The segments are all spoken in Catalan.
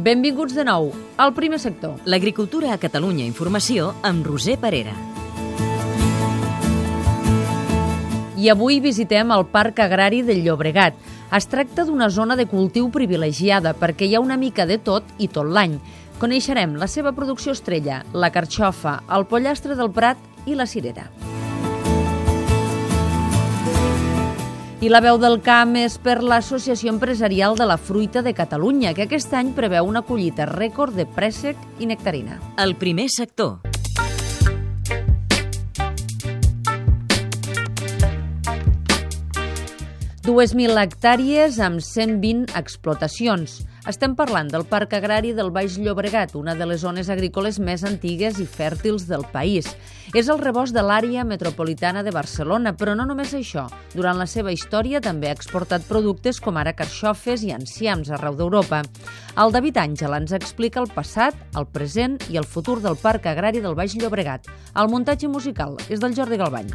Benvinguts de nou al primer sector. L'agricultura a Catalunya Informació amb Roser Parera. I avui visitem el Parc Agrari del Llobregat. Es tracta d'una zona de cultiu privilegiada perquè hi ha una mica de tot i tot l'any. Coneixerem la seva producció estrella, la carxofa, el pollastre del Prat i la cirera. I la veu del camp és per l'Associació Empresarial de la Fruita de Catalunya, que aquest any preveu una collita rècord de préssec i nectarina. El primer sector. Dues mil hectàrees amb 120 explotacions. Estem parlant del Parc Agrari del Baix Llobregat, una de les zones agrícoles més antigues i fèrtils del país. És el rebost de l'àrea metropolitana de Barcelona, però no només això. Durant la seva història també ha exportat productes com ara carxofes i enciams arreu d'Europa. El David Àngel ens explica el passat, el present i el futur del Parc Agrari del Baix Llobregat. El muntatge musical és del Jordi Galbany.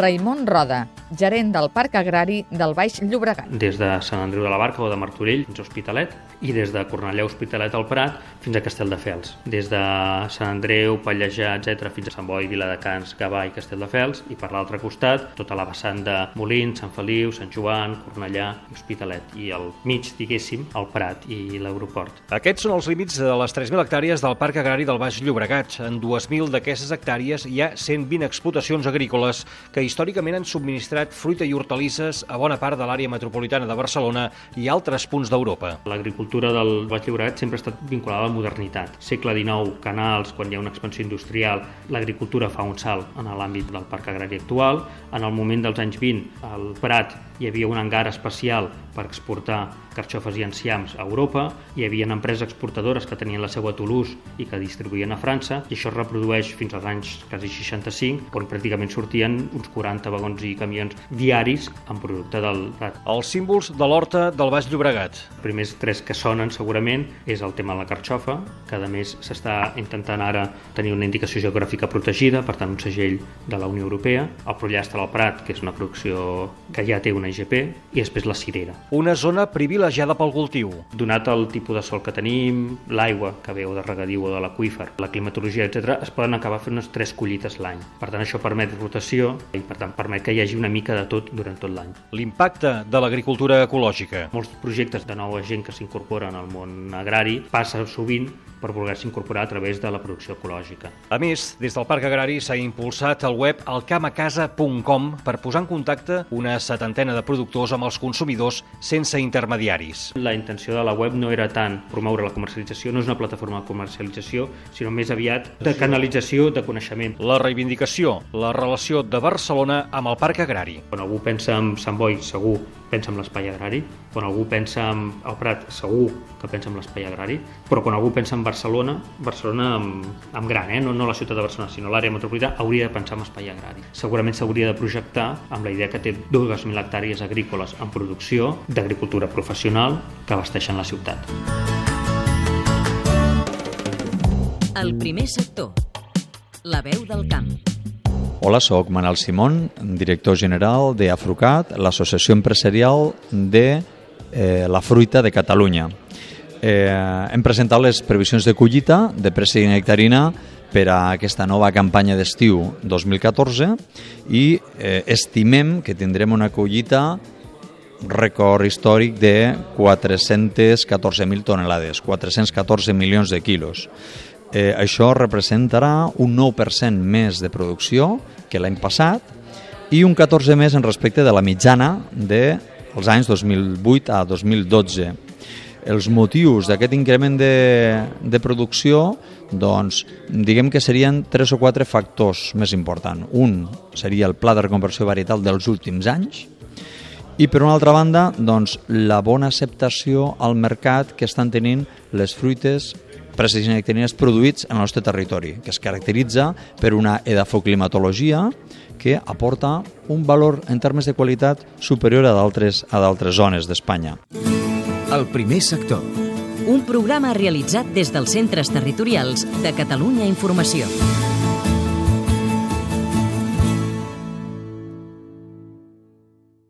Raimon Roda, gerent del Parc Agrari del Baix Llobregat. Des de Sant Andreu de la Barca o de Martorell fins a Hospitalet i des de Cornellà Hospitalet al Prat fins a Castelldefels. Des de Sant Andreu, Pallejà, etc fins a Sant Boi, Viladecans, Gavà i Castelldefels i per l'altre costat tota la vessant de Molins, Sant Feliu, Sant Joan, Cornellà, Hospitalet i al mig, diguéssim, el Prat i l'aeroport. Aquests són els límits de les 3.000 hectàrees del Parc Agrari del Baix Llobregat. En 2.000 d'aquestes hectàrees hi ha 120 explotacions agrícoles que històricament han subministrat fruita i hortalisses a bona part de l'àrea metropolitana de Barcelona i altres punts d'Europa. L'agricultura del Baix Llobregat sempre ha estat vinculada a la modernitat. Segle XIX, canals, quan hi ha una expansió industrial, l'agricultura fa un salt en l'àmbit del parc agrari actual. En el moment dels anys 20, al Prat hi havia un hangar especial per exportar carxofes i enciams a Europa, hi havia empreses exportadores que tenien la seu a Toulouse i que distribuïen a França, i això es reprodueix fins als anys quasi 65, on pràcticament sortien uns 40 vagons i camions diaris amb producte del Prat. Els símbols de l'horta del Baix Llobregat. Els primers tres que sonen segurament és el tema de la carxofa, que a més s'està intentant ara tenir una indicació geogràfica protegida, per tant un segell de la Unió Europea, el pollastre al Prat, que és una producció que ja té una IGP, i després la cirera. Una zona privilegiada pel cultiu. Donat el tipus de sol que tenim, l'aigua que veu de regadiu o de l'aqüífer, la climatologia, etc, es poden acabar fent unes tres collites l'any. Per tant, això permet rotació i, per tant, permet que hi hagi una mica de tot durant tot l'any. L'impacte de l'agricultura ecològica. Molts projectes de nova gent que s'incorporen al món agrari passa sovint per voler-se incorporar a través de la producció ecològica. A més, des del Parc Agrari s'ha impulsat el web alcamacasa.com per posar en contacte una setantena de productors amb els consumidors sense intermediaris. La intenció de la web no era tant promoure la comercialització, no és una plataforma de comercialització, sinó més aviat de canalització de coneixement. La reivindicació, la relació de Barcelona amb el Parc Agrari. Quan algú pensa en Sant Boi, segur pensa en l'espai agrari. Quan algú pensa en el Prat, segur que pensa en l'espai agrari. Però quan algú pensa en Barcelona, Barcelona amb, amb gran, eh? no, no la ciutat de Barcelona, sinó l'àrea metropolitana, hauria de pensar en espai agrari. Segurament s'hauria de projectar amb la idea que té 2.000 hectàrees agrícoles en producció d'agricultura professional que abasteixen la ciutat. El primer sector. La veu del camp. Hola, sóc Manel Simón, director general de Afrucat, l'associació empresarial de eh, la fruita de Catalunya. Eh, hem presentat les previsions de collita de préssec i nectarina per a aquesta nova campanya d'estiu 2014 i eh, estimem que tindrem una collita rècord històric de 414.000 tonelades, 414 milions de quilos. Eh, això representarà un 9% més de producció que l'any passat i un 14% més en respecte de la mitjana dels anys 2008 a 2012. Els motius d'aquest increment de, de producció doncs, diguem que serien tres o quatre factors més importants. Un seria el pla de reconversió varietal dels últims anys, i per una altra banda, doncs, la bona acceptació al mercat que estan tenint les fruites préstecs i nectarines produïts en el nostre territori, que es caracteritza per una edafoclimatologia que aporta un valor en termes de qualitat superior a d'altres zones d'Espanya. El primer sector. Un programa realitzat des dels centres territorials de Catalunya Informació.